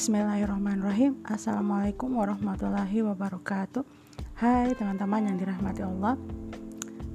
Bismillahirrahmanirrahim. Assalamualaikum warahmatullahi wabarakatuh. Hai teman-teman yang dirahmati Allah.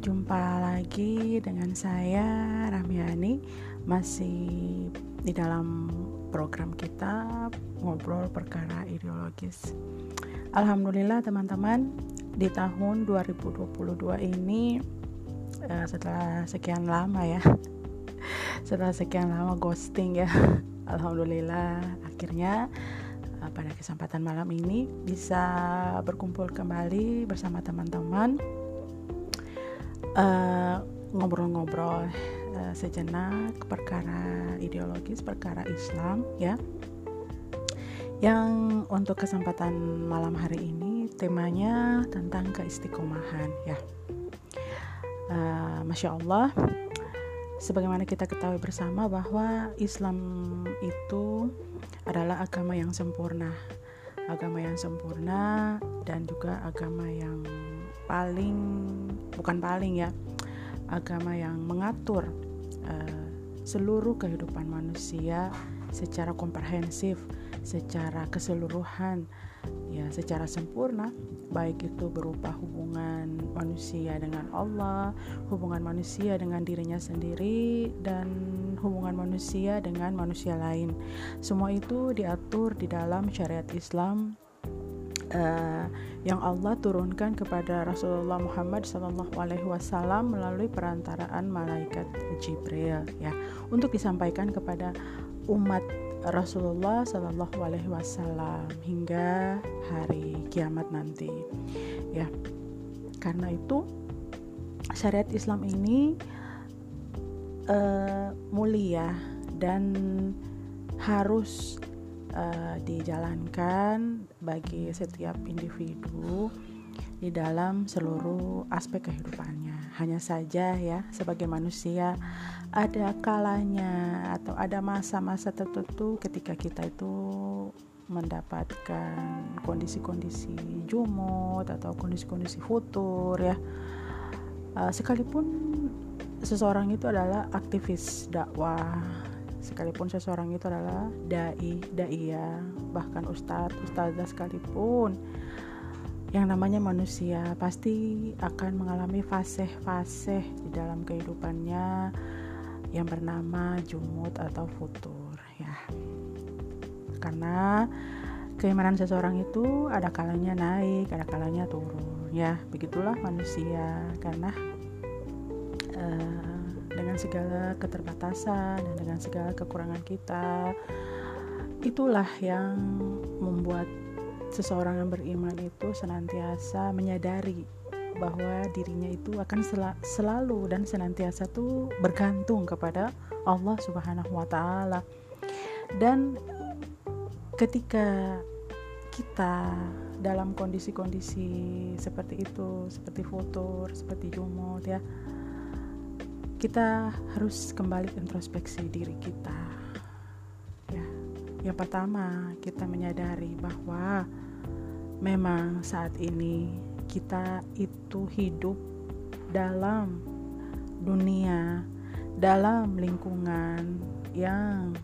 Jumpa lagi dengan saya Ramiani Masih di dalam program kita Ngobrol perkara ideologis. Alhamdulillah teman-teman Di tahun 2022 ini uh, Setelah sekian lama ya Setelah sekian lama ghosting ya Alhamdulillah akhirnya uh, pada kesempatan malam ini bisa berkumpul kembali bersama teman-teman uh, ngobrol-ngobrol uh, sejenak perkara ideologis, perkara Islam ya. Yang untuk kesempatan malam hari ini temanya tentang keistiqomahan ya. Uh, Masya Allah sebagaimana kita ketahui bersama bahwa Islam itu adalah agama yang sempurna. Agama yang sempurna dan juga agama yang paling bukan paling ya agama yang mengatur uh, seluruh kehidupan manusia secara komprehensif secara keseluruhan ya secara sempurna baik itu berupa hubungan manusia dengan Allah, hubungan manusia dengan dirinya sendiri dan hubungan manusia dengan manusia lain. Semua itu diatur di dalam syariat Islam uh, yang Allah turunkan kepada Rasulullah Muhammad SAW melalui perantaraan malaikat Jibril ya untuk disampaikan kepada umat Rasulullah Shallallahu Alaihi Wasallam hingga hari kiamat nanti ya. Karena itu syariat Islam ini uh, mulia dan harus uh, dijalankan bagi setiap individu di dalam seluruh aspek kehidupannya. Hanya saja ya, sebagai manusia ada kalanya atau ada masa-masa tertentu ketika kita itu mendapatkan kondisi-kondisi jumut atau kondisi-kondisi futur ya. Uh, sekalipun seseorang itu adalah aktivis dakwah, sekalipun seseorang itu adalah dai, daiyah, bahkan ustadz, ustazah sekalipun yang namanya manusia pasti akan mengalami fase-fase di dalam kehidupannya yang bernama jumut atau futur ya. Karena keimanan seseorang itu ada kalanya naik ada kalanya turun ya. Begitulah manusia. Karena uh, dengan segala keterbatasan dan dengan segala kekurangan kita itulah yang membuat seseorang yang beriman itu senantiasa menyadari bahwa dirinya itu akan sel selalu dan senantiasa tuh bergantung kepada Allah Subhanahu wa taala. Dan ketika kita dalam kondisi-kondisi seperti itu, seperti futur, seperti jumut ya, kita harus kembali introspeksi diri kita. Ya, yang pertama kita menyadari bahwa memang saat ini kita itu hidup dalam dunia, dalam lingkungan yang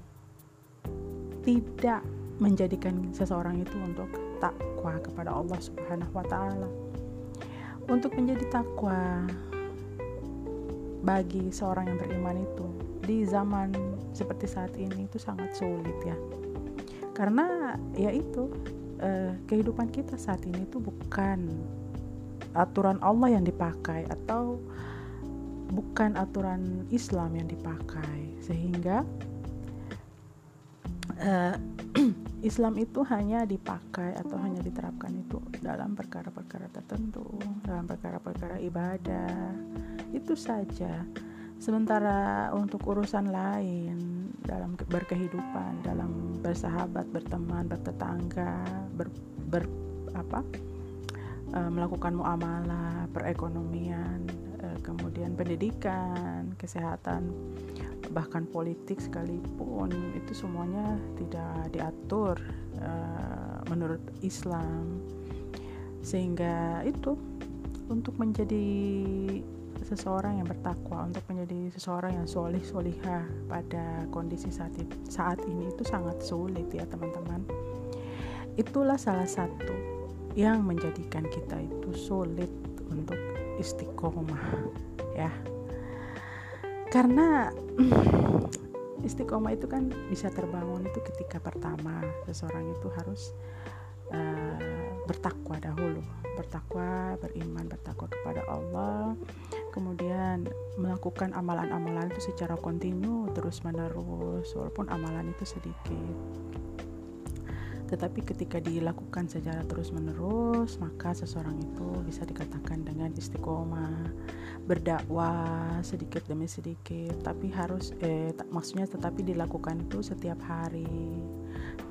tidak menjadikan seseorang itu untuk takwa kepada Allah Subhanahu wa taala. Untuk menjadi takwa bagi seorang yang beriman itu di zaman seperti saat ini itu sangat sulit ya. Karena ya itu uh, kehidupan kita saat ini tuh bukan aturan Allah yang dipakai atau bukan aturan Islam yang dipakai. Sehingga uh, Islam itu hanya dipakai atau hanya diterapkan itu dalam perkara-perkara tertentu dalam perkara-perkara ibadah. Itu saja sementara untuk urusan lain dalam berkehidupan, dalam bersahabat, berteman, bertetangga, ber, ber apa? E, melakukan muamalah, perekonomian, e, kemudian pendidikan, kesehatan, bahkan politik sekalipun itu semuanya tidak diatur e, menurut Islam. Sehingga itu untuk menjadi seseorang yang bertakwa untuk seseorang yang solih solihah pada kondisi saat, saat ini itu sangat sulit ya teman-teman. Itulah salah satu yang menjadikan kita itu sulit untuk istiqomah ya. Karena istiqomah itu kan bisa terbangun itu ketika pertama seseorang itu harus uh, bertakwa dahulu bertakwa beriman bertakwa kepada Allah kemudian melakukan amalan-amalan itu secara kontinu terus menerus walaupun amalan itu sedikit. Tetapi ketika dilakukan secara terus-menerus, maka seseorang itu bisa dikatakan dengan istiqomah, berdakwah sedikit demi sedikit, tapi harus eh maksudnya tetapi dilakukan itu setiap hari.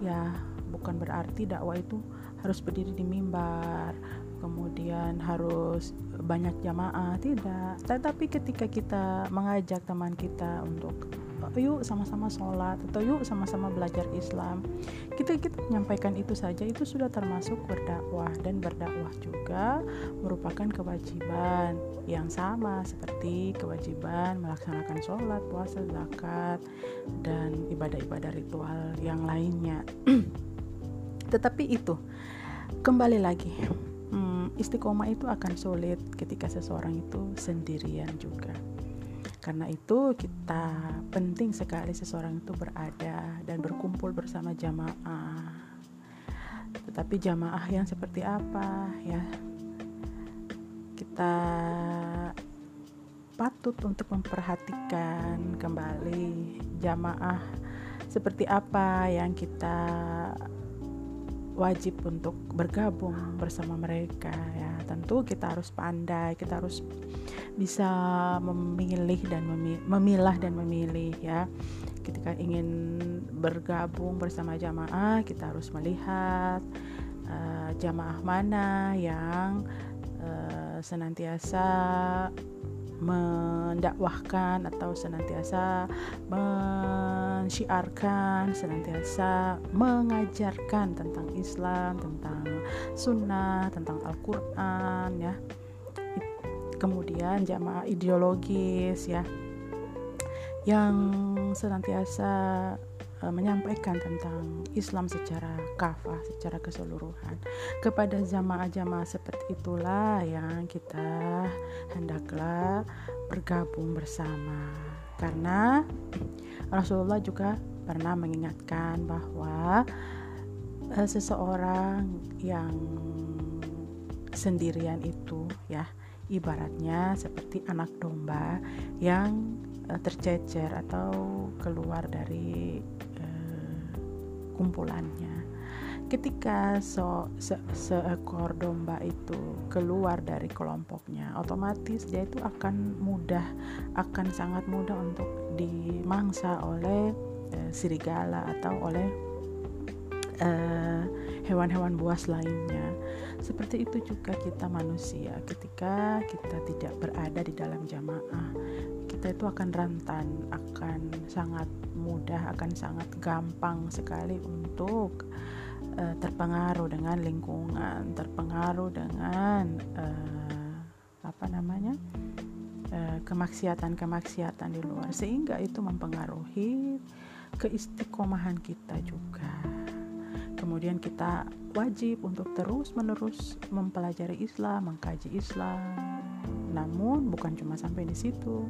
Ya, bukan berarti dakwah itu harus berdiri di mimbar, kemudian harus banyak jamaah, tidak. Tetapi ketika kita mengajak teman kita untuk yuk sama-sama sholat atau yuk sama-sama belajar Islam kita kita menyampaikan itu saja itu sudah termasuk berdakwah. Dan berdakwah juga merupakan kewajiban yang sama seperti kewajiban melaksanakan sholat puasa zakat dan ibadah-ibadah ritual yang lainnya. Tetapi itu kembali lagi hmm, istiqomah itu akan sulit ketika seseorang itu sendirian juga karena itu kita penting sekali seseorang itu berada dan berkumpul bersama jamaah. Tetapi jamaah yang seperti apa ya? Kita patut untuk memperhatikan kembali jamaah seperti apa yang kita wajib untuk bergabung bersama mereka ya. Tentu kita harus pandai kita harus bisa memilih dan memilah dan memilih ya. Ketika ingin bergabung bersama jamaah kita harus melihat uh, jamaah mana yang uh, senantiasa mendakwahkan atau senantiasa mensyiarkan, senantiasa mengajarkan tentang Islam, tentang sunnah, tentang Al-Quran ya. Kemudian jamaah ideologis ya yang senantiasa menyampaikan tentang Islam secara kafah, secara keseluruhan. Kepada jamaah-jamaah seperti itulah yang kita hendaklah bergabung bersama. Karena Rasulullah juga pernah mengingatkan bahwa uh, seseorang yang sendirian itu ya ibaratnya seperti anak domba yang uh, tercecer atau keluar dari kumpulannya. Ketika so, se, seekor domba itu keluar dari kelompoknya, otomatis dia itu akan mudah, akan sangat mudah untuk dimangsa oleh uh, serigala atau oleh hewan-hewan uh, buas lainnya seperti itu juga kita manusia, ketika kita tidak berada di dalam jamaah, kita itu akan rentan, akan sangat mudah, akan sangat gampang sekali untuk uh, terpengaruh dengan lingkungan, terpengaruh dengan uh, apa namanya uh, kemaksiatan-kemaksiatan di luar, sehingga itu mempengaruhi keistiqomahan kita juga kemudian kita wajib untuk terus-menerus mempelajari Islam, mengkaji Islam. Namun bukan cuma sampai di situ.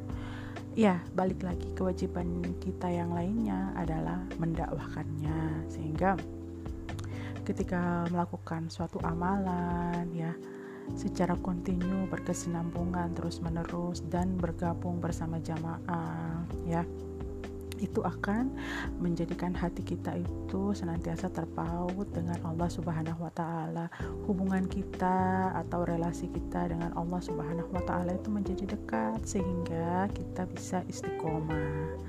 Ya, balik lagi kewajiban kita yang lainnya adalah mendakwahkannya sehingga ketika melakukan suatu amalan ya secara kontinu berkesinambungan terus-menerus dan bergabung bersama jamaah ya itu akan menjadikan hati kita itu senantiasa terpaut dengan Allah Subhanahu wa taala. Hubungan kita atau relasi kita dengan Allah Subhanahu wa taala itu menjadi dekat sehingga kita bisa istiqomah.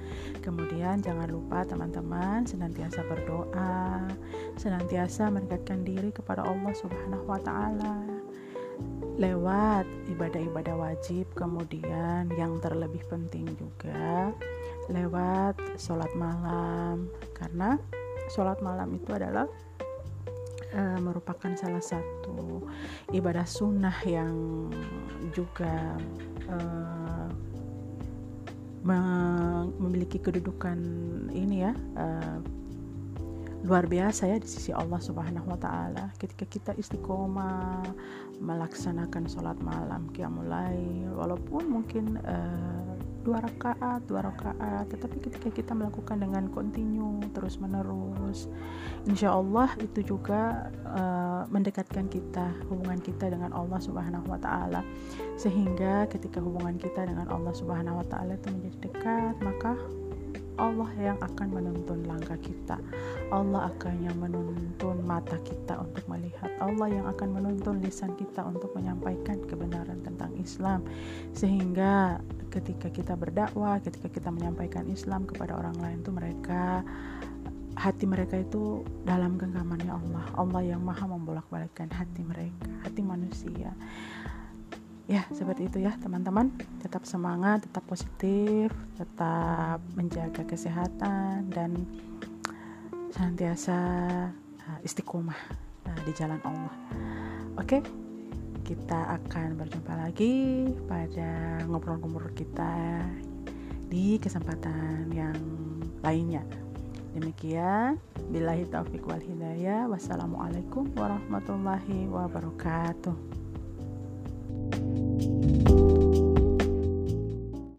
Kemudian jangan lupa teman-teman senantiasa berdoa, senantiasa mendekatkan diri kepada Allah Subhanahu wa taala lewat ibadah-ibadah wajib kemudian yang terlebih penting juga lewat sholat malam. Karena sholat malam itu adalah uh, merupakan salah satu ibadah sunnah yang juga uh, memiliki kedudukan ini ya uh, luar biasa ya di sisi Allah Subhanahu wa taala. Ketika kita istiqomah melaksanakan sholat malam mulai walaupun mungkin uh, dua rakaat, dua rakaat, tetapi ketika kita melakukan dengan kontinu terus menerus, insya Allah itu juga uh, mendekatkan kita hubungan kita dengan Allah Subhanahu wa taala sehingga ketika hubungan kita dengan Allah Subhanahu wa taala itu menjadi dekat, maka Allah yang akan menuntun langkah kita Allah akan yang menuntun mata kita untuk melihat. Allah yang akan menuntun lisan kita untuk menyampaikan kebenaran tentang Islam. Sehingga ketika kita berdakwah ketika kita menyampaikan Islam kepada orang lain itu mereka hati mereka itu dalam genggamannya Allah. Allah yang maha membolak-balikkan hati mereka hati manusia. Ya seperti itu ya teman-teman. Tetap semangat tetap positif tetap menjaga kesehatan dan senantiasa uh, istiqomah uh, di jalan Allah. Oke kita akan berjumpa lagi pada ngobrol-ngobrol kita di kesempatan yang lainnya. Demikian billahi taufik wal hidayah. Wassalamualaikum warahmatullahi wabarakatuh